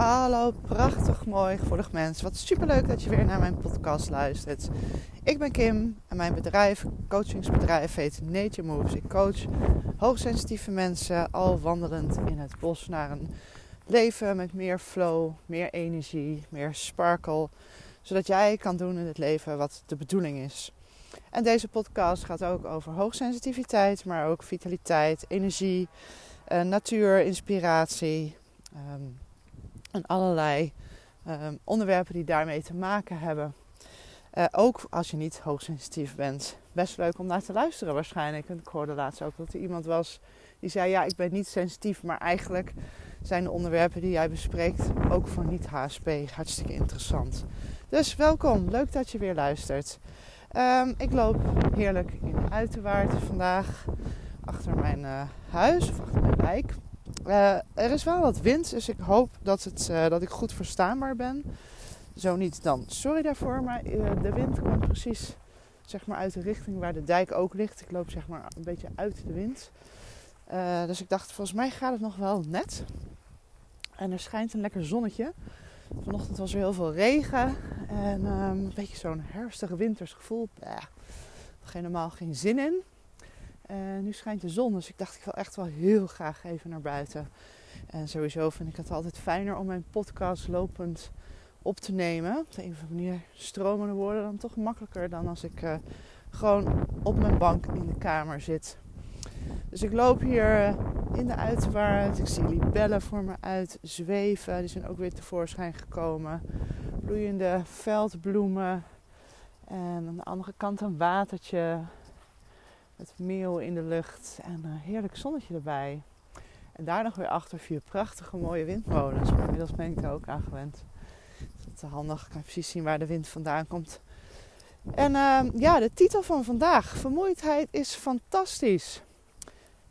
Hallo, prachtig mooi gevoelig mens. Wat superleuk dat je weer naar mijn podcast luistert. Ik ben Kim en mijn bedrijf, coachingsbedrijf, heet Nature Moves. Ik coach hoogsensitieve mensen al wandelend in het bos naar een leven met meer flow, meer energie, meer sparkle. Zodat jij kan doen in het leven wat de bedoeling is. En deze podcast gaat ook over hoogsensitiviteit, maar ook vitaliteit, energie, eh, natuur, inspiratie. Ehm, en allerlei um, onderwerpen die daarmee te maken hebben. Uh, ook als je niet hoogsensitief bent. Best leuk om naar te luisteren waarschijnlijk. En ik hoorde laatst ook dat er iemand was die zei... ja, ik ben niet sensitief, maar eigenlijk zijn de onderwerpen die jij bespreekt... ook voor niet-HSP hartstikke interessant. Dus welkom, leuk dat je weer luistert. Um, ik loop heerlijk in uiterwaard vandaag achter mijn uh, huis of achter mijn wijk. Uh, er is wel wat wind, dus ik hoop dat, het, uh, dat ik goed verstaanbaar ben. Zo niet dan sorry daarvoor, maar uh, de wind komt precies zeg maar, uit de richting waar de dijk ook ligt. Ik loop zeg maar een beetje uit de wind. dus ik dacht, volgens mij gaat het nog wel net. En er schijnt een lekker zonnetje. Vanochtend was er heel veel regen en um, een beetje zo'n herfstig winters gevoel. Bleh, helemaal geen zin in. En nu schijnt de zon, dus ik dacht ik wil echt wel heel graag even naar buiten. En sowieso vind ik het altijd fijner om mijn podcast lopend op te nemen. Op de een of andere manier stromen de woorden dan toch makkelijker dan als ik uh, gewoon op mijn bank in de kamer zit. Dus ik loop hier uh, in de uitwaard. Ik zie libellen voor me uit zweven. Die zijn ook weer tevoorschijn gekomen. Bloeiende veldbloemen. En aan de andere kant een watertje met meel in de lucht en een heerlijk zonnetje erbij. En daar nog weer achter vier prachtige mooie windmolens. Maar inmiddels ben ik er ook aan gewend. Dat is handig. Ik kan precies zien waar de wind vandaan komt. En uh, ja, de titel van vandaag. Vermoeidheid is fantastisch.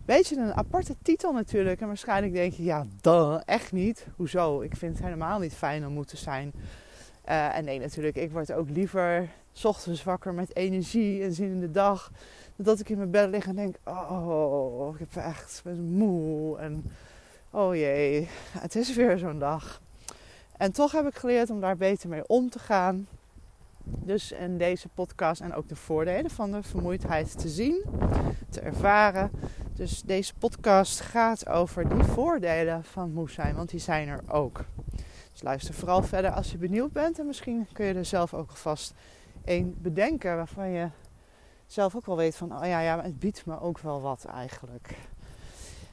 Beetje een aparte titel natuurlijk. En waarschijnlijk denk je, ja, duh, echt niet. Hoezo? Ik vind het helemaal niet fijn om moe te zijn. Uh, en nee, natuurlijk, ik word ook liever ochtends wakker met energie en zin in de dag dat ik in mijn bed lig en denk: Oh, ik heb echt, moe. En oh jee, het is weer zo'n dag. En toch heb ik geleerd om daar beter mee om te gaan. Dus in deze podcast en ook de voordelen van de vermoeidheid te zien, te ervaren. Dus deze podcast gaat over die voordelen van moe zijn, want die zijn er ook. Dus luister vooral verder als je benieuwd bent en misschien kun je er zelf ook alvast één bedenken waarvan je zelf ook wel weet van, oh ja, ja, het biedt me ook wel wat eigenlijk.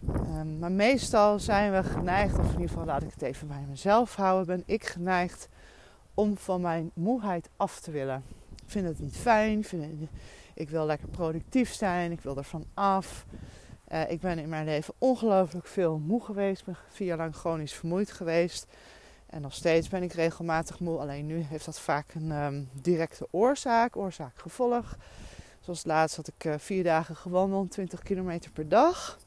Um, maar meestal zijn we geneigd, of in ieder geval laat ik het even bij mezelf houden, ben ik geneigd om van mijn moeheid af te willen. Ik vind het niet fijn, vind ik wil lekker productief zijn, ik wil ervan af. Uh, ik ben in mijn leven ongelooflijk veel moe geweest, ben vier jaar lang chronisch vermoeid geweest. En nog steeds ben ik regelmatig moe, alleen nu heeft dat vaak een um, directe oorzaak, oorzaak-gevolg. Zoals laatst had ik uh, vier dagen gewandeld, 20 kilometer per dag.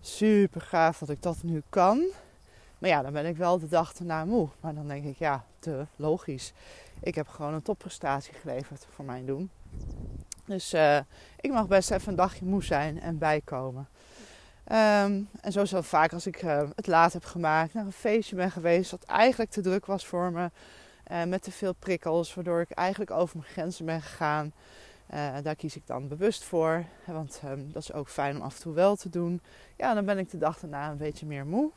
Super gaaf dat ik dat nu kan. Maar ja, dan ben ik wel de dag erna moe. Maar dan denk ik, ja, te logisch. Ik heb gewoon een topprestatie geleverd voor mijn doen. Dus uh, ik mag best even een dagje moe zijn en bijkomen. Um, en zo zo vaak als ik uh, het laat heb gemaakt, naar een feestje ben geweest, wat eigenlijk te druk was voor me. Uh, met te veel prikkels, waardoor ik eigenlijk over mijn grenzen ben gegaan. Uh, daar kies ik dan bewust voor, want um, dat is ook fijn om af en toe wel te doen. Ja, dan ben ik de dag daarna een beetje meer moe.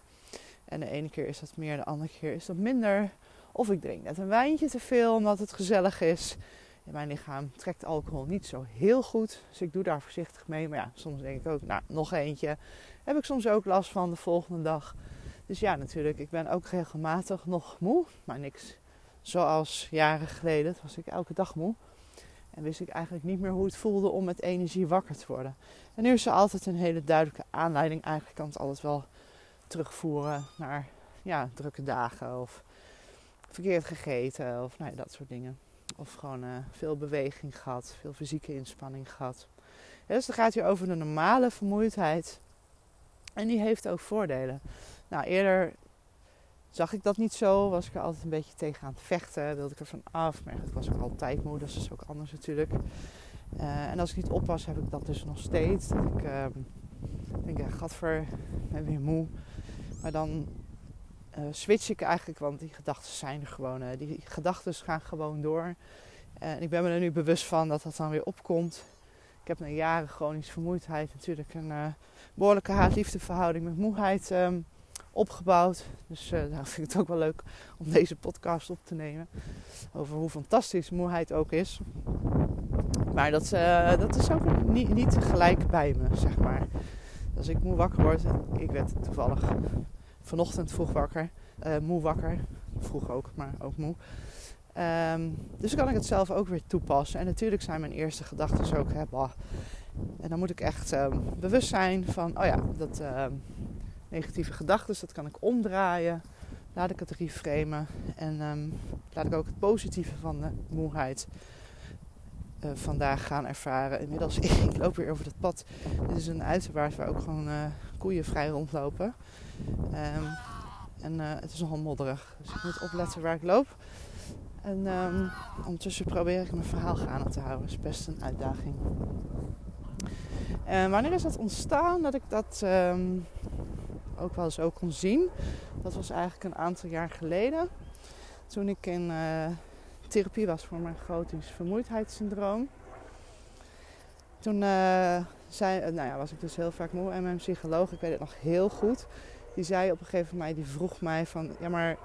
En de ene keer is dat meer, de andere keer is dat minder. Of ik drink net een wijntje te veel omdat het gezellig is. Mijn lichaam trekt alcohol niet zo heel goed, dus ik doe daar voorzichtig mee. Maar ja, soms denk ik ook, nou, nog eentje. Heb ik soms ook last van de volgende dag. Dus ja, natuurlijk, ik ben ook regelmatig nog moe. Maar niks zoals jaren geleden. was ik elke dag moe. En wist ik eigenlijk niet meer hoe het voelde om met energie wakker te worden. En nu is er altijd een hele duidelijke aanleiding. Eigenlijk kan het altijd wel terugvoeren naar ja, drukke dagen of verkeerd gegeten of nou ja, dat soort dingen. Of gewoon uh, veel beweging gehad, veel fysieke inspanning gehad. Dus dan gaat hier over de normale vermoeidheid. En die heeft ook voordelen. Nou, eerder zag ik dat niet zo. Was ik er altijd een beetje tegen aan het vechten. Wilde ik er van af. Maar ik was ook altijd moe. Dus dat is ook anders natuurlijk. Uh, en als ik niet oppas, heb ik dat dus nog steeds. Dat ik uh, denk, ja, gadver, ben weer moe. Maar dan uh, switch ik eigenlijk, want die gedachten zijn er gewoon. die gedachten gaan gewoon door. En ik ben me er nu bewust van dat dat dan weer opkomt. Ik heb na jaren chronische vermoeidheid natuurlijk een behoorlijke haat-liefde met moeheid ehm, opgebouwd. Dus uh, daarom vind ik het ook wel leuk om deze podcast op te nemen. Over hoe fantastisch moeheid ook is. Maar dat, dat is ook niet, niet bij me, zeg maar. Als ik moe wakker word, ik werd toevallig vanochtend vroeg wakker, moe wakker, vroeg ook, maar ook moe. Um, dus kan ik het zelf ook weer toepassen. En natuurlijk zijn mijn eerste gedachten ook, hè, bah. En dan moet ik echt um, bewust zijn van, oh ja, dat um, negatieve gedachten, dat kan ik omdraaien. Laat ik het reframen. En laat ik ook het positieve van de moeheid uh, vandaag gaan ervaren. Inmiddels, ik loop weer over het pad. Dit is een uiterwaard waar ook gewoon uh, koeien vrij rondlopen. en uh, het is nogal modderig. Dus ik moet opletten waar ik loop. En um, ondertussen probeer ik mijn verhaal gaande te houden. Dat is best een uitdaging. Wanneer is dat ontstaan dat ik dat um, ook wel zo kon zien? Dat was eigenlijk een aantal jaar geleden. Toen ik in therapie was voor mijn chrotisch vermoeidheidssyndroom. Toen uh, zei, nou ja, was ik dus heel vaak moe. En mijn psycholoog, ik weet het nog heel goed, die zei op een gegeven moment, die vroeg mij van, ja maar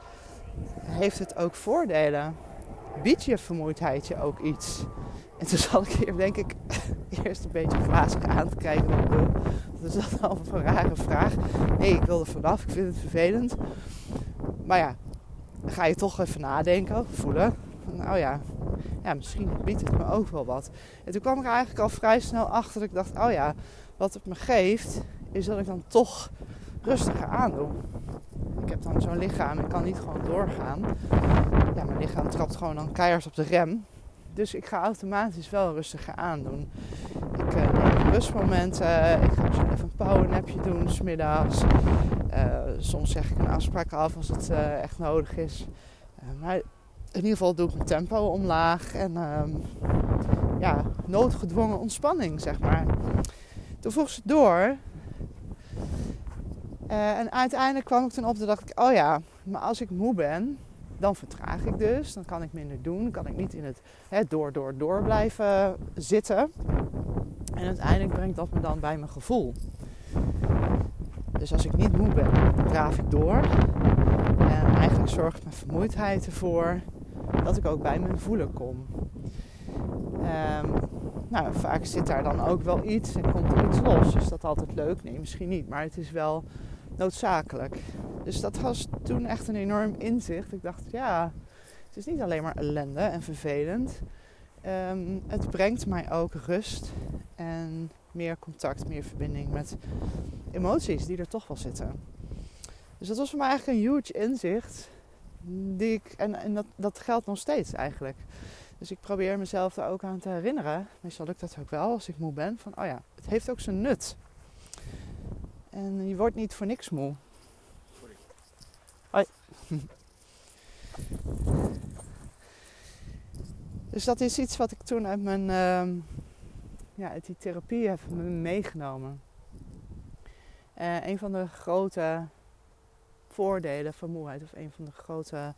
heeft het ook voordelen? biedt je vermoeidheid je ook iets? En toen zat ik hier, denk ik, eerst een beetje glazig aan te kijken. Dat is dat al een rare vraag. Nee, ik wil er vanaf. Ik vind het vervelend. Maar ja, ga je toch even nadenken, voelen. Nou ja, ja, misschien biedt het me ook wel wat. En toen kwam ik eigenlijk al vrij snel achter. Dat ik dacht, oh ja, wat het me geeft, is dat ik dan toch rustiger aandoe. Ik heb dan zo'n lichaam, ik kan niet gewoon doorgaan. Ja, mijn lichaam trapt gewoon dan keihard op de rem. Dus ik ga automatisch wel rustiger aandoen. Ik uh, neem rustmomenten. Ik ga misschien even een powernapje doen, smiddags. Uh, soms zeg ik een afspraak af als het uh, echt nodig is. maar ieder geval doe ik mijn tempo omlaag. En ehm, ja, noodgedwongen ontspanning, zeg maar. Toen vroeg ze door uh, en uiteindelijk kwam ik toen op, toen dacht ik, oh ja, maar als ik moe ben, dan vertraag ik dus. Dan kan ik minder doen. Dan kan ik niet in het door, door, door blijven zitten. En uiteindelijk brengt dat me dan bij mijn gevoel. Dus als ik niet moe ben, draaf ik door. En eigenlijk zorgt mijn vermoeidheid ervoor dat ik ook bij mijn voelen kom. Um, nou, vaak zit daar dan ook wel iets en komt er iets los. Is dat altijd leuk? Nee, misschien niet. Maar het is wel noodzakelijk. Dus dat was toen echt een enorm inzicht. Ik dacht, ja, het is niet alleen maar ellende en vervelend. Um, het brengt mij ook rust en meer contact, meer verbinding met emoties die er toch wel zitten. Dus dat was voor mij eigenlijk een huge inzicht. En en dat, dat geldt nog steeds eigenlijk. Dus ik probeer mezelf er ook aan te herinneren. Meestal lukt dat ook wel als ik moe ben. Van, oh ja, het heeft ook zijn nut. En je wordt niet voor niks moe. Hoi. Dus dat is iets wat ik toen uit mijn uh, ja, uit die therapie heb meegenomen. Uh, een van de grote voordelen van moeheid, of een van de grote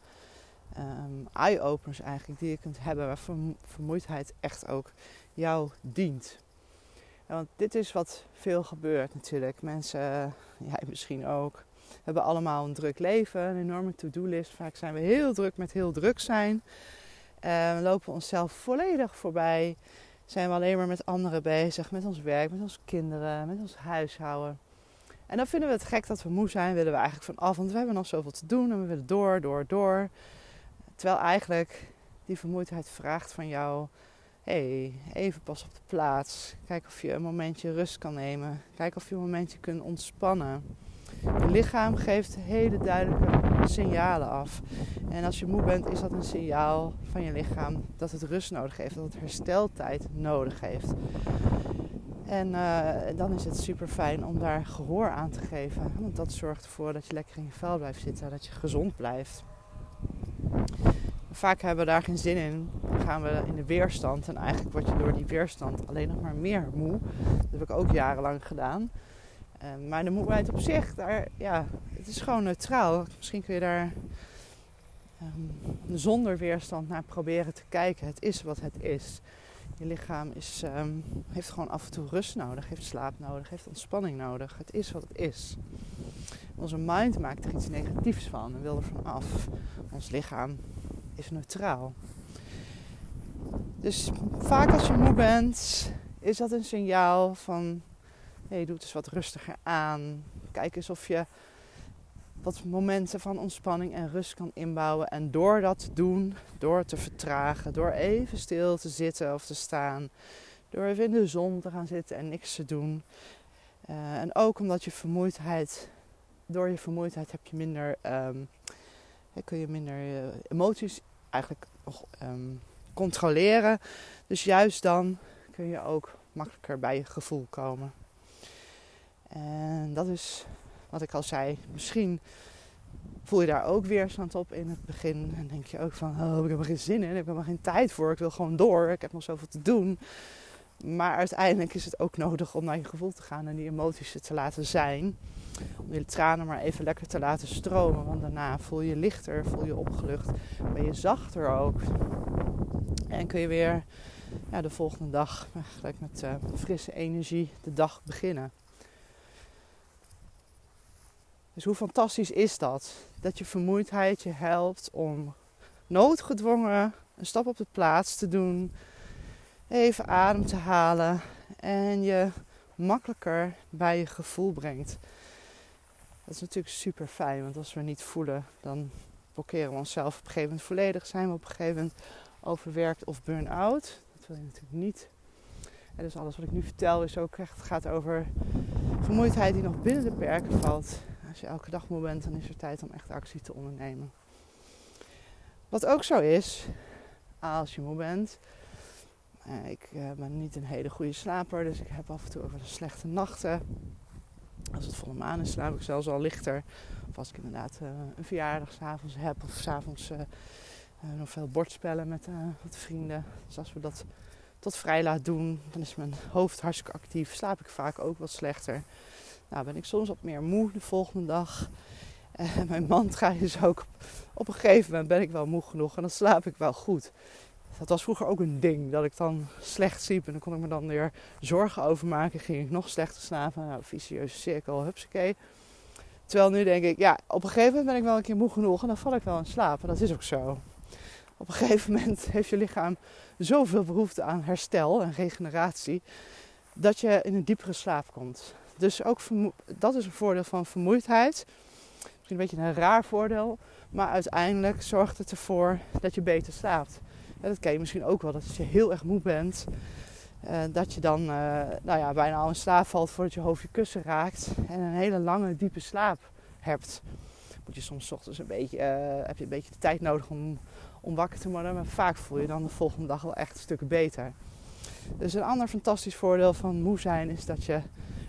um, eye-openers eigenlijk die je kunt hebben, waar vermoeidheid echt ook jou dient want dit is wat veel gebeurt natuurlijk. Mensen, jij misschien ook, hebben allemaal een druk leven, een enorme to-do-list. Vaak zijn we heel druk met heel druk zijn. Uh, we lopen onszelf volledig voorbij. Zijn we alleen maar met anderen bezig, met ons werk, met onze kinderen, met ons huishouden. En dan vinden we het gek dat we moe zijn, willen we eigenlijk van af, want we hebben nog zoveel te doen en we willen door, door, door. Terwijl eigenlijk die vermoeidheid vraagt van jou hey, even pas op de plaats. Kijk of je een momentje rust kan nemen. Kijk of je een momentje kunt ontspannen. Je lichaam geeft hele duidelijke signalen af. En als je moe bent, is dat een signaal van je lichaam dat het rust nodig heeft, dat het hersteltijd nodig heeft. En uh, dan is het super fijn om daar gehoor aan te geven. Want dat zorgt ervoor dat je lekker in je vel blijft zitten, dat je gezond blijft. Vaak hebben we daar geen zin in. Dan gaan we in de weerstand. En eigenlijk word je door die weerstand alleen nog maar meer moe. Dat heb ik ook jarenlang gedaan. Uh, maar de moeheid op zich, daar, ja, het is gewoon neutraal. Misschien kun je daar um, zonder weerstand naar proberen te kijken. Het is wat het is. Je lichaam is, um, heeft gewoon af en toe rust nodig, heeft slaap nodig, heeft ontspanning nodig. Het is wat het is. Onze mind maakt er iets negatiefs van en wil er van af. Ons lichaam is neutraal. Dus vaak als je moe bent, is dat een signaal van hey, doe het eens wat rustiger aan. Kijk eens of je wat momenten van ontspanning en rust kan inbouwen. En door dat te doen, door te vertragen, door even stil te zitten of te staan, door even in de zon te gaan zitten en niks te doen. Uh, en ook omdat je vermoeidheid, door je vermoeidheid heb je minder, um, kun je minder uh, emoties eigenlijk um, controleren. Dus juist dan kun je ook makkelijker bij je gevoel komen. En dat is wat ik al zei. Misschien voel je daar ook weerstand op in het begin. En denk je ook van, oh, ik heb er geen zin in. Ik heb er geen tijd voor. Ik wil gewoon door. Ik heb nog zoveel te doen. Maar uiteindelijk is het ook nodig om naar je gevoel te gaan en die emoties te laten zijn. Om je tranen maar even lekker te laten stromen. Want daarna voel je lichter, voel je opgelucht. Ben je zachter ook. En kun je weer ja, de volgende dag met uh, frisse energie de dag beginnen. Dus hoe fantastisch is dat? Dat je vermoeidheid je helpt om noodgedwongen een stap op de plaats te doen. Even adem te halen. En je makkelijker bij je gevoel brengt. Dat is natuurlijk super fijn. Want als we niet voelen, dan blokkeren we onszelf op een gegeven moment volledig. Zijn we op een gegeven moment overwerkt of burn-out. Dat wil je natuurlijk niet. En dus alles wat ik nu vertel is ook echt gaat over vermoeidheid die nog binnen de perken valt. Als je elke dag moe bent, dan is er tijd om echt actie te ondernemen. Wat ook zo is, als je moe bent. Eh, ik eh, ben niet een hele goede slaper, dus ik heb af en toe ook wel slechte nachten. Als het volle maan is, slaap ik zelfs al lichter. Of als ik inderdaad uh, een verjaardag s'avonds heb, of s'avonds nog veel bordspellen met vrienden. Dus als we dat tot vrij laat doen, dan is mijn hoofd hartstikke actief. Slaap ik vaak ook wat slechter. Nou ben ik soms wat meer moe de volgende dag. En mijn mantra is ook, op een gegeven moment ben ik wel moe genoeg en dan slaap ik wel goed. Dat was vroeger ook een ding, dat ik dan slecht sliep en dan kon ik me dan weer zorgen over maken. Ging ik nog slechter slapen, nou, vicieuze cirkel, hupsakee. Terwijl nu denk ik, ja, op een gegeven moment ben ik wel een keer moe genoeg en dan val ik wel in slaap. En dat is ook zo. Op een gegeven moment heeft je lichaam zoveel behoefte aan herstel en regeneratie, dat je in een diepere slaap komt. Dus ook dat is een voordeel van vermoeidheid. Misschien een beetje een raar voordeel. Maar uiteindelijk zorgt het ervoor dat je beter slaapt. dat ken je misschien ook wel. Dat als je heel erg moe bent. Uh, dat je dan uh, nou ja, bijna al in slaap valt voordat je hoofd je kussen raakt. En een hele lange, diepe slaap hebt. Moet je soms ochtends een beetje, uh, heb je een beetje de tijd nodig om, om wakker te worden. Maar vaak voel je dan de volgende dag wel echt een stuk beter. Dus een ander fantastisch voordeel van moe zijn is dat je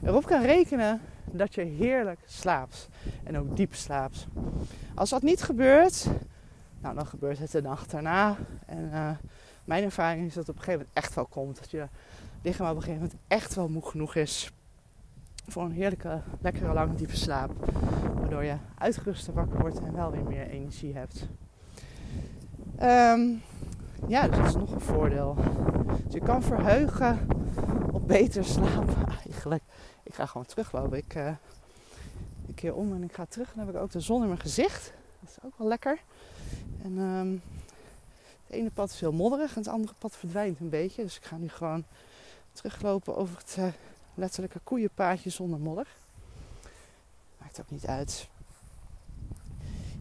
erop kan rekenen dat je heerlijk slaapt. En ook diep slaapt. Als dat niet gebeurt, nou, dan gebeurt het de nacht daarna. En uh, mijn ervaring is dat het op een gegeven moment echt wel komt. Dat je lichaam op een gegeven moment echt wel moe genoeg is voor een heerlijke, lekkere, lange, diepe slaap. Waardoor je uitgeruster wakker wordt en wel weer meer energie hebt. Um, ja, dus dat is nog een voordeel. Dus je kan verheugen op beter slapen eigenlijk. Ik ga gewoon teruglopen. Ik uh, een keer om en ik ga terug. Dan heb ik ook de zon in mijn gezicht. Dat is ook wel lekker. En um, het ene pad is heel modderig en het andere pad verdwijnt een beetje. Dus ik ga nu gewoon teruglopen over het uh, letterlijke koeienpaadje zonder modder. Maakt ook niet uit.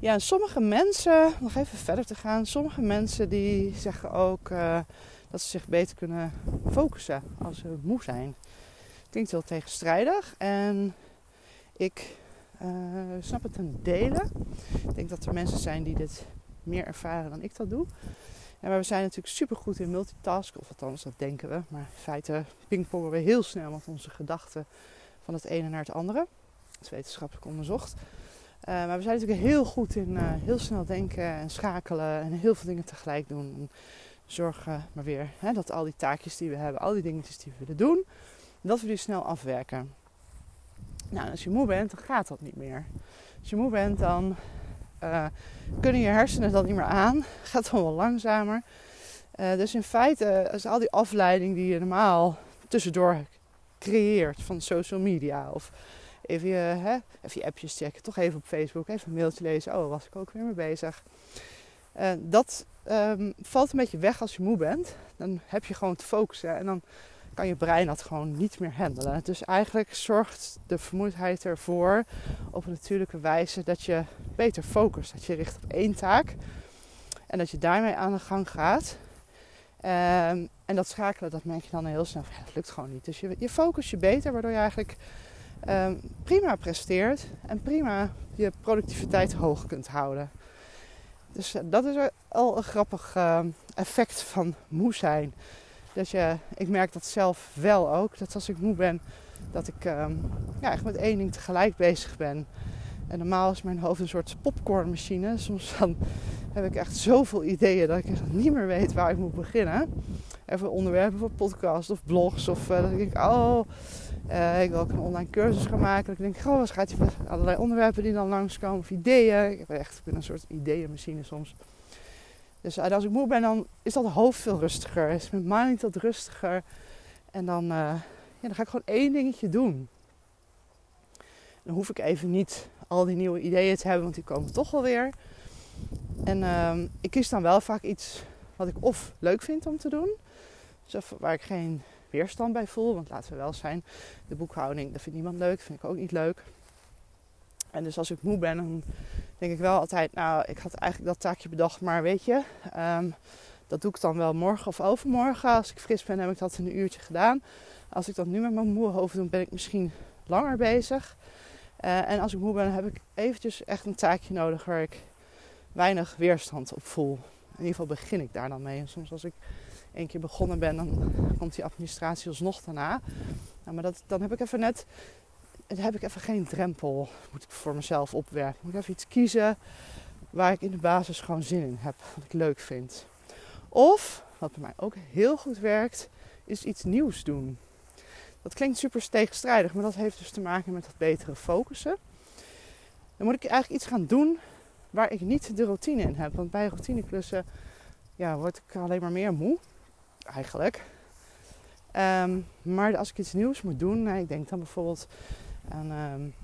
Ja, sommige mensen, nog even verder te gaan, sommige mensen die zeggen ook uh, dat ze zich beter kunnen focussen als ze moe zijn. Klinkt heel tegenstrijdig en ik uh, snap het ten dele. Ik denk dat er mensen zijn die dit meer ervaren dan ik dat doe. En maar we zijn natuurlijk super goed in multitasken, of althans dat denken we. Maar in feite pingpongen we heel snel met onze gedachten van het ene naar het andere. Dat is wetenschappelijk onderzocht. Uh, maar we zijn natuurlijk heel goed in uh, heel snel denken en schakelen en heel veel dingen tegelijk doen. En zorgen maar weer hè, dat al die taakjes die we hebben, al die dingetjes die we willen doen, dat we die snel afwerken. Nou, als je moe bent, dan gaat dat niet meer. Als je moe bent, dan uh, kunnen je hersenen dat niet meer aan. Gaat dan wel langzamer. Dus in feite is al die afleiding die je normaal tussendoor creëert van social media. Of even je, hè, even je appjes checken, toch even op Facebook, even een mailtje lezen. Oh, was ik ook weer mee bezig. Uh, dat um, valt een beetje weg als je moe bent. Dan heb je gewoon te focussen en dan kan je brein dat gewoon niet meer handelen. Dus eigenlijk zorgt de vermoeidheid ervoor op een natuurlijke wijze dat je beter focust. Dat je richt op één taak en dat je daarmee aan de gang gaat. Um, en dat schakelen, dat merk je dan heel snel. Ja, dat lukt gewoon niet. Dus je, je je beter, waardoor je eigenlijk um, prima presteert en prima je productiviteit hoog kunt houden. Dus uh, dat is al een grappig uh, effect van moe zijn. Dat je, ik merk dat zelf wel ook. Dat als ik moe ben, dat ik um, ja, echt met één ding tegelijk bezig ben. En normaal is mijn hoofd een soort popcornmachine. Soms dan heb ik echt zoveel ideeën dat ik niet meer weet waar ik moet beginnen. Even onderwerpen voor podcasts of blogs. Of uh, dat ik denk, oh, uh, ik wil ook een online cursus gaan maken. Ik denk, oh, wat gaat je allerlei onderwerpen die dan langskomen. Of ideeën. Ik, heb echt, ben een soort ideeënmachine soms. Dus uh, als ik moe ben, dan is dat hoofd veel rustiger. Is mijn mind wat rustiger. En dan, ja, dan ga ik gewoon één dingetje doen. Dan hoef ik even niet al die nieuwe ideeën te hebben, want die komen toch wel weer. En uh, ik kies dan wel vaak iets wat ik of leuk vind om te doen. Dus waar ik geen weerstand bij voel. Want laten we wel zijn, de boekhouding, dat vindt niemand leuk. vind ik ook niet leuk. En dus als ik moe ben, dan denk ik wel altijd, nou, ik had eigenlijk dat taakje bedacht. Maar weet je, um, dat doe ik dan wel morgen of overmorgen. Als ik fris ben, heb ik dat in een uurtje gedaan. Als ik dat nu met mijn moe hoofd doe, ben ik misschien langer bezig. Uh, en als ik moe ben, heb ik eventjes echt een taakje nodig waar ik weinig weerstand op voel. In ieder geval begin ik daar dan mee. En soms als ik één keer begonnen ben, dan komt die administratie alsnog daarna. Nou, maar dat, dan heb ik even net, dan heb ik even geen drempel. Moet ik voor mezelf opwerpen. Moet ik even iets kiezen waar ik in de basis gewoon zin in heb. Wat ik leuk vind. Of, wat bij mij ook heel goed werkt, is iets nieuws doen. Dat klinkt super tegenstrijdig, maar dat heeft dus te maken met dat betere focussen. Dan moet ik eigenlijk iets gaan doen waar ik niet de routine in heb. Want bij routineklussen ja, word ik alleen maar meer moe, eigenlijk. Um, maar als ik iets nieuws moet doen, nou, ik denk dan bijvoorbeeld aan um,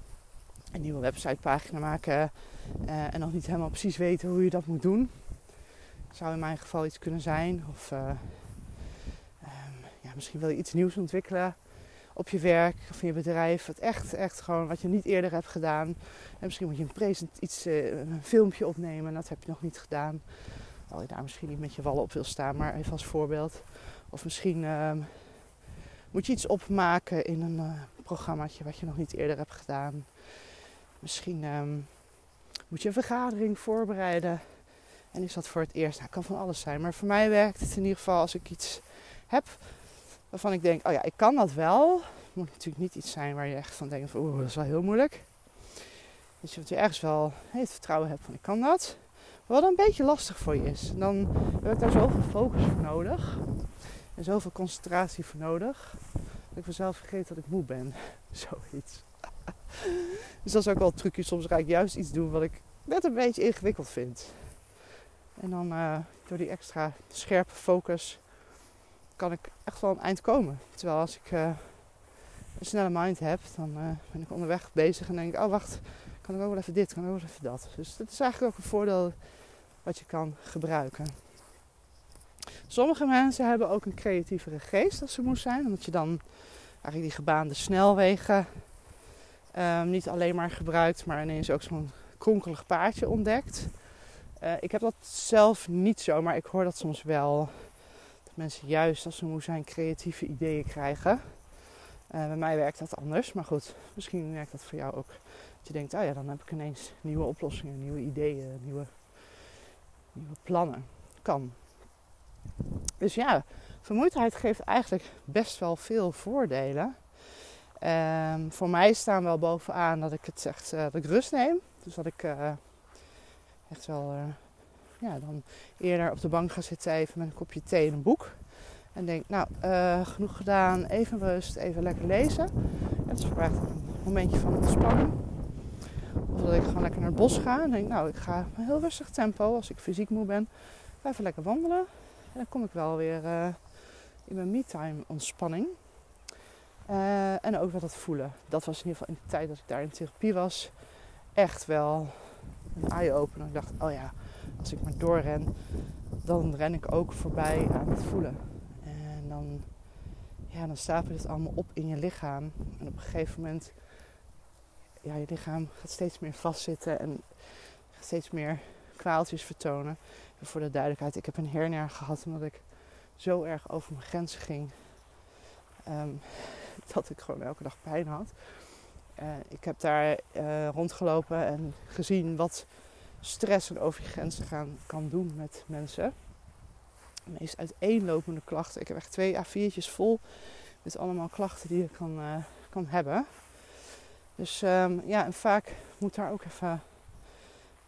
een nieuwe websitepagina maken uh, en nog niet helemaal precies weten hoe je dat moet doen. Zou in mijn geval iets kunnen zijn. Of uh, um, ja, misschien wil je iets nieuws ontwikkelen op je werk of in je bedrijf. Wat echt, echt gewoon wat je niet eerder hebt gedaan. En misschien moet je een, present, iets, uh, een filmpje opnemen en dat heb je nog niet gedaan. Al je daar misschien niet met je wallen op wil staan, maar even als voorbeeld. Of misschien uh, moet je iets opmaken in een uh, programmaatje wat je nog niet eerder hebt gedaan. Misschien um, moet je een vergadering voorbereiden. En is dat voor het eerst? Nou, kan van alles zijn. Maar voor mij werkt het in ieder geval als ik iets heb waarvan ik denk, oh ja, ik kan dat wel. Het moet natuurlijk niet iets zijn waar je echt van denkt, oeh, dat is wel heel moeilijk. Dus je, je ergens wel het vertrouwen hebt van, ik kan dat. Wat een beetje lastig voor je is. Dan heb ik daar zoveel focus voor nodig. En zoveel concentratie voor nodig. Dat ik vanzelf vergeet dat ik moe ben. Zoiets. dus dat is ook wel een trucje. Soms ga ik juist iets doen wat ik net een beetje ingewikkeld vind. En dan uh, door die extra scherpe focus kan ik echt wel een eind komen. Terwijl als ik uh, een snelle mind heb, dan uh, ben ik onderweg bezig en denk ik, oh wacht, kan ik ook wel even dit, kan ik ook wel even dat. Dus dat is eigenlijk ook een voordeel wat je kan gebruiken. Sommige mensen hebben ook een creatievere geest als ze moe zijn, omdat je dan eigenlijk die gebaande snelwegen um, niet alleen maar gebruikt, maar ineens ook zo'n kronkelig paardje ontdekt. Uh, ik heb dat zelf niet zo, maar ik hoor dat soms wel mensen juist als ze moe zijn creatieve ideeën krijgen. Uh, bij mij werkt dat anders, maar goed, misschien werkt dat voor jou ook. Je denkt, oh ja, dan heb ik ineens nieuwe oplossingen, nieuwe ideeën, nieuwe, nieuwe plannen. Kan. Dus ja, vermoeidheid geeft eigenlijk best wel veel voordelen. Um, voor mij staan wel bovenaan dat ik het echt uh, dat ik rust neem. Dus dat ik uh, echt wel ja, dan eerder op de bank ga zitten even met een kopje thee en een boek. En denk, nou, genoeg gedaan, even rust, even lekker lezen. En dat is voor mij momentje van ontspanning. Of dat ik gewoon lekker naar het bos ga en denk, nou, ik ga een heel rustig tempo als ik fysiek moe ben. Even lekker wandelen. En dan kom ik wel weer uh, in mijn me-time ontspanning. Uh, en ook wel dat voelen. Dat was in ieder geval in de tijd dat ik daar in therapie was echt wel een eye-opener. Ik dacht, oh ja, als ik maar doorren, dan ren ik ook voorbij aan het voelen. En dan, ja, dan stapelt het allemaal op in je lichaam. En op een gegeven moment, ja, je lichaam gaat steeds meer vastzitten en gaat steeds meer kwaaltjes vertonen. En voor de duidelijkheid, ik heb een hernia gehad omdat ik zo erg over mijn grenzen ging. Um, dat ik gewoon elke dag pijn had. Uh, ik heb daar uh, rondgelopen en gezien wat stress en over je grenzen gaan kan doen met mensen. De meest uiteenlopende klachten. Ik heb echt twee A4'tjes vol met allemaal klachten die je kan, uh, kan hebben. Dus um, ja, en vaak moet daar ook even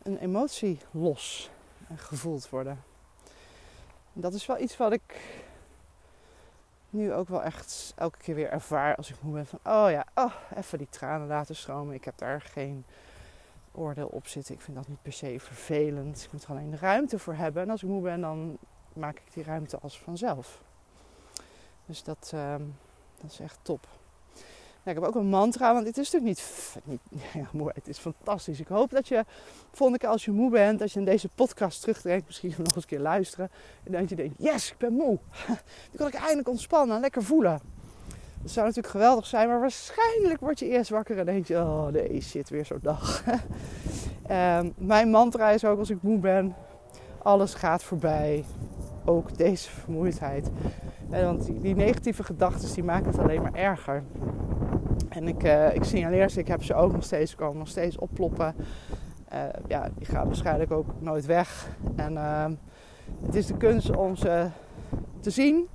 een emotie los gevoeld worden. En dat is wel iets wat ik nu ook wel echt elke keer weer ervaar als ik moe ben van oh ja, oh, even die tranen laten stromen. Ik heb daar geen oordeel op zitten. Ik vind dat niet per se vervelend. Ik moet er alleen ruimte voor hebben. En als ik moe ben, dan maak ik die ruimte als vanzelf. Dus dat, uh, dat is echt top ik heb ook een mantra, want dit is natuurlijk niet, niet ja, moe. Het is fantastisch. Ik hoop dat je, volgende keer als je moe bent, dat je in deze podcast terugdenkt, misschien nog eens een keer luisteren. En dat je denkt, yes, ik ben moe. Dan kan ik eindelijk ontspannen en lekker voelen. Dat zou natuurlijk geweldig zijn, maar waarschijnlijk word je eerst wakker en denk je, oh nee, shit, weer zo'n dag. um, mijn mantra is ook als ik moe ben, alles gaat voorbij. Ook deze vermoeidheid. want die, die negatieve gedachten die maken het alleen maar erger. En ik, uh, ik signaleer ze, ik heb ze ook nog steeds, komen nog steeds opploppen. Uh, ja, die gaan waarschijnlijk ook nooit weg. En uh, het is de kunst om ze te zien,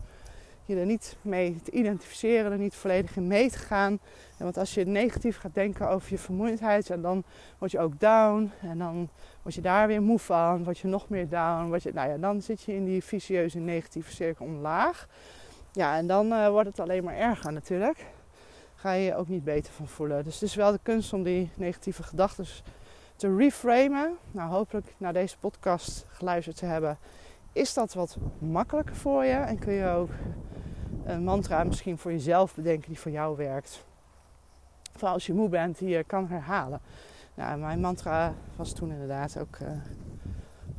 je er niet mee te identificeren, er niet volledig in mee te gaan. Want als je negatief gaat denken over je vermoeidheid, dan word je ook down. En dan word je daar weer moe van, word je nog meer down. Word je, nou ja, dan zit je in die vicieuze negatieve cirkel omlaag. Ja, en dan wordt het alleen maar erger natuurlijk ga je je ook niet beter van voelen. Dus het is wel de kunst om die negatieve gedachten te reframen. Nou, hopelijk na deze podcast geluisterd te hebben, is dat wat makkelijker voor je. En kun je ook een mantra misschien voor jezelf bedenken die voor jou werkt. Vooral als je moe bent, die je kan herhalen. Nou, mijn mantra was toen inderdaad ook, uh,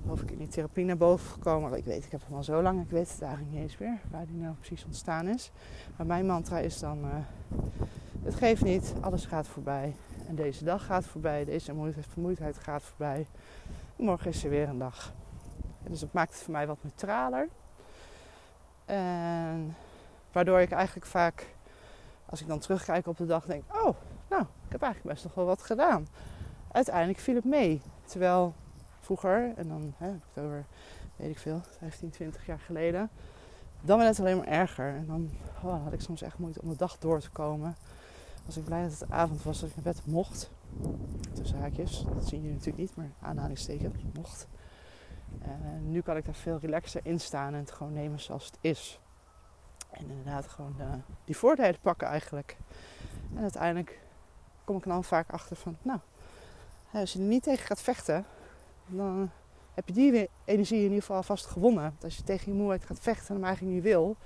geloof ik, in die therapie naar boven gekomen. Ik weet, ik heb hem al zo lang, ik weet het eigenlijk niet eens meer waar die nou precies ontstaan is. Maar mijn mantra is dan, uh, het geeft niet, alles gaat voorbij. En deze dag gaat voorbij, deze vermoeidheid gaat voorbij. Morgen is er weer een dag. dus dat maakt het voor mij wat neutraler. En waardoor ik eigenlijk vaak, als ik dan terugkijk op de dag, denk: Oh, nou, ik heb eigenlijk best nog wel wat gedaan. Uiteindelijk viel het mee. Terwijl vroeger, en dan hè, het over, weet ik veel, 15, 20 jaar geleden, dan werd het alleen maar erger. En dan oh, had ik soms echt moeite om de dag door te komen was ik blij dat het avond was dat ik naar bed mocht. Tussen haakjes, dat zien jullie natuurlijk niet, maar aanhalingstekens mocht. En nu kan ik daar veel relaxer in staan en het gewoon nemen zoals het is. En inderdaad gewoon uh, die voordelen pakken eigenlijk. En uiteindelijk kom ik dan vaak achter van, nou, als je er niet tegen gaat vechten, dan heb je die energie in ieder geval vast gewonnen. Als je tegen je moeheid gaat vechten en hem eigenlijk niet wil,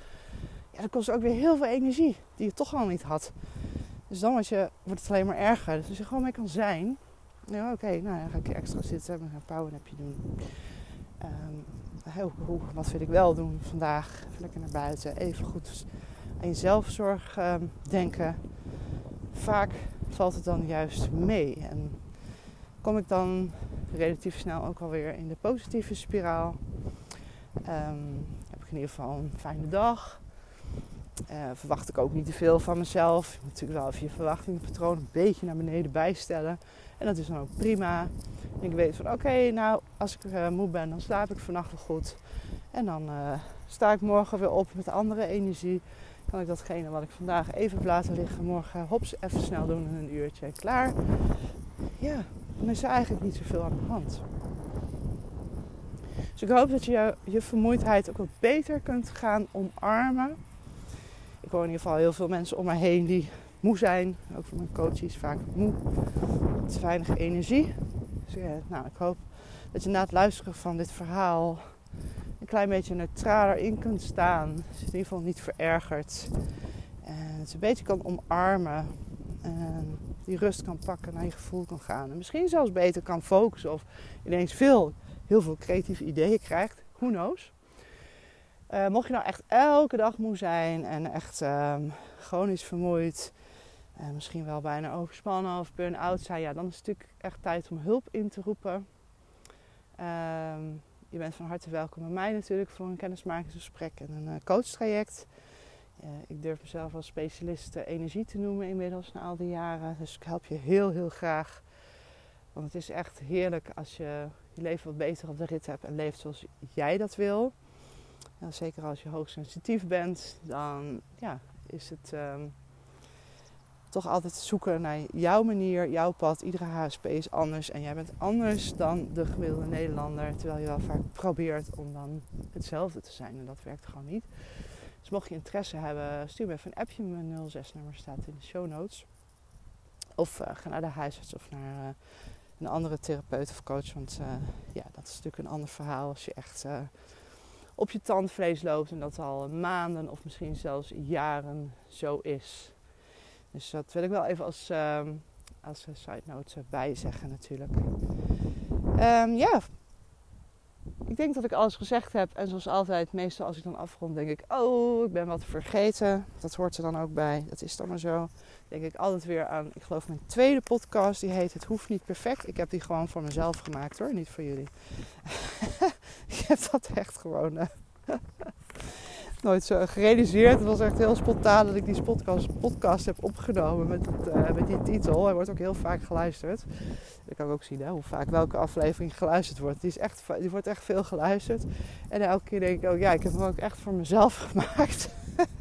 ja, dan kost het ook weer heel veel energie die je toch al niet had. Dus dan je, wordt het alleen maar erger. Dus als je gewoon mee kan zijn. Ja, oké, nou dan ga ik extra zitten. We gaan powernapje doen. Um, hoe, wat wil ik wel doen vandaag? Lekker naar buiten. Even goed aan je zelfzorg um, denken. Vaak valt het dan juist mee. En kom ik dan relatief snel ook alweer in de positieve spiraal. Um, heb ik in ieder geval een fijne dag. Uh, verwacht ik ook niet te veel van mezelf. Je moet natuurlijk wel even je verwachtingenpatroon een beetje naar beneden bijstellen. En dat is dan ook prima. Ik weet van oké, nou als ik uh, moe ben, dan slaap ik vannacht wel goed. En dan uh, sta ik morgen weer op met andere energie. Kan ik datgene wat ik vandaag even heb laten liggen, morgen hops even snel doen in een uurtje klaar. Ja, dan is eigenlijk niet zoveel aan de hand. Dus ik hoop dat je je vermoeidheid ook wat beter kunt gaan omarmen ik hoor in ieder geval heel veel mensen om mij heen die moe zijn. Ook voor mijn coaches vaak moe. Te weinig energie. Dus ja, nou, ik hoop dat je na het luisteren van dit verhaal een klein beetje neutraler in kunt staan. Je in ieder geval niet verergert. En het een beetje kan omarmen. En die rust kan pakken, naar je gevoel kan gaan. En misschien zelfs beter kan focussen of ineens veel, heel veel creatieve ideeën krijgt. Who knows? Uh, mocht je nou echt elke dag moe zijn en echt um, chronisch vermoeid, en misschien wel bijna overspannen of burn-out zijn, ja, dan is het natuurlijk echt tijd om hulp in te roepen. Um, je bent van harte welkom bij mij natuurlijk voor een kennismakingsgesprek en een uh, coachtraject. Uh, ik durf mezelf als specialist energie te noemen inmiddels na al die jaren. Dus ik help je heel, heel graag. Want het is echt heerlijk als je je leven wat beter op de rit hebt en leeft zoals jij dat wil. Nou, zeker als je hoogsensitief bent, dan ja, is het um, toch altijd zoeken naar jouw manier, jouw pad. Iedere HSP is anders en jij bent anders dan de gemiddelde Nederlander. Terwijl je wel vaak probeert om dan hetzelfde te zijn en dat werkt gewoon niet. Dus mocht je interesse hebben, stuur me even een appje. Mijn 06-nummer staat in de show notes. Of uh, ga naar de huisarts of naar uh, een andere therapeut of coach. Want uh, ja, dat is natuurlijk een ander verhaal als je echt op je tandvlees loopt en dat al maanden of misschien zelfs jaren zo is. Dus dat wil ik wel even als, uh, als side note bijzeggen natuurlijk. Um, ja, ik denk dat ik alles gezegd heb. En zoals altijd, meestal als ik dan afrond, denk ik: Oh, ik ben wat vergeten. Dat hoort er dan ook bij. Dat is dan maar zo. Denk ik altijd weer aan, ik geloof mijn tweede podcast. Die heet Het Hoeft Niet Perfect. Ik heb die gewoon voor mezelf gemaakt hoor, niet voor jullie. ik heb dat echt gewoon. Nooit zo gerealiseerd. Het was echt heel spontaan dat ik die podcast, podcast heb opgenomen met, het, uh, met die titel. Hij wordt ook heel vaak geluisterd. Ik kan ook zien hè, hoe vaak welke aflevering geluisterd wordt. Die, is echt, die wordt echt veel geluisterd. En elke keer denk ik ook, ja, ik heb hem ook echt voor mezelf gemaakt.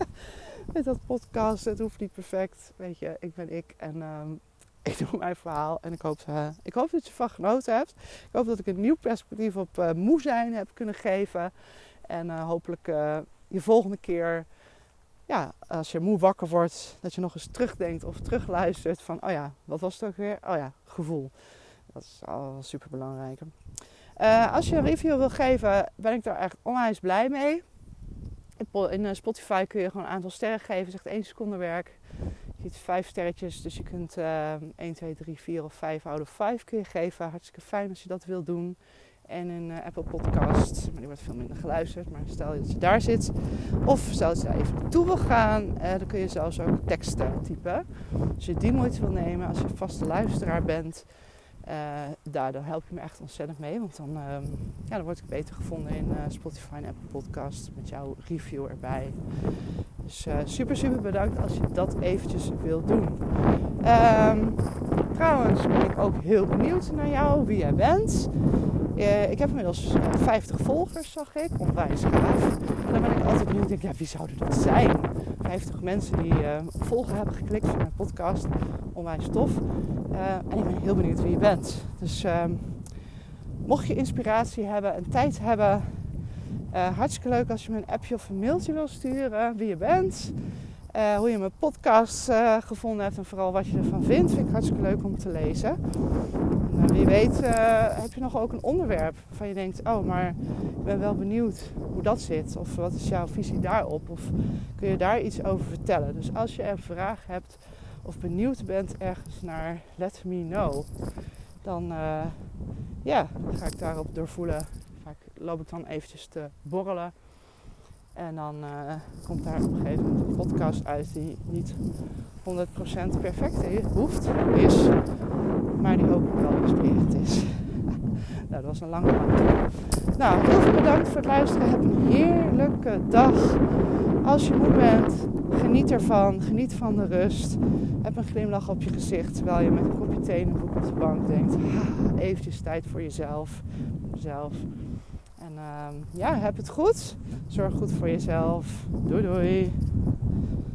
met dat podcast. Het hoeft niet perfect. Weet je, ik ben ik. En um, ik doe mijn verhaal. En ik hoop, uh, ik hoop dat je ervan genoten hebt. Ik hoop dat ik een nieuw perspectief op uh, moe zijn heb kunnen geven. En hopelijk je volgende keer, ja, als je moe wakker wordt, dat je nog eens terugdenkt of terugluistert van, oh ja, wat was het ook weer? Oh ja, gevoel. Dat is al super belangrijk. Uh, als je een review wil geven, ben ik daar echt onwijs blij mee. In eh, Spotify kun je gewoon een aantal sterren geven. Zegt één seconde werk. Je ziet vijf sterretjes, dus je kunt uh, 1, 2, 3, 4 of 5 out of 5 kun je geven. Hartstikke fijn als je dat wilt doen en een uh, Apple Podcast. Maar die wordt veel minder geluisterd. Maar stel dat je daar zit. Of stel dat je daar even naartoe wil gaan. Uh, dan kun je zelfs ook teksten typen. Als je die moeite wil nemen, als je vaste luisteraar bent. Uh, daardoor help je me echt ontzettend mee. Want dan, ehm, ja, dan word ik beter gevonden in Spotify en Apple Podcast. Met jouw review erbij. Dus super, super bedankt als je dat eventjes wilt doen. Um, trouwens ben ik ook heel benieuwd naar jou, wie jij bent. Uh, ik heb inmiddels 50 volgers, zag ik. Onwijs gaaf. Dan ben ik altijd benieuwd. Denk, ja, wie zouden dat zijn? 50 mensen die op volgen hebben geklikt van mijn podcast. Onwijs tof. En ik ben heel benieuwd wie je bent. Dus ehm, mocht je inspiratie hebben en tijd hebben... hartstikke leuk als je me een appje of een mailtje wil sturen. Wie je bent. Uh, hoe je mijn podcast uh, gevonden hebt en vooral wat je ervan vindt. Vind ik hartstikke leuk om te lezen. En, wie weet uh, heb je nog ook een onderwerp waarvan je denkt... oh, maar ik ben wel benieuwd hoe dat zit. Of wat is jouw visie daarop? Of kun je daar iets over vertellen? Dus als je een vraag hebt of benieuwd bent ergens naar Let Me Know... dan ja, ga ik daarop doorvoelen. Vaak loop ik dan eventjes te borrelen... En dan uh, komt daar op een gegeven moment een podcast uit die niet 100% perfect hoeft, is, maar die hopelijk wel inspirerend is. nou, dat was een lange lang. Nou, heel veel bedankt voor het luisteren. Heb een heerlijke dag. Als je moe bent, geniet ervan. Geniet van de rust. Heb een glimlach op je gezicht terwijl je met een kopje thee en een boek op de bank denkt. Eventjes tijd voor jezelf. Jezelf. Uh, ja, heb het goed. Zorg goed voor jezelf. Doei doei.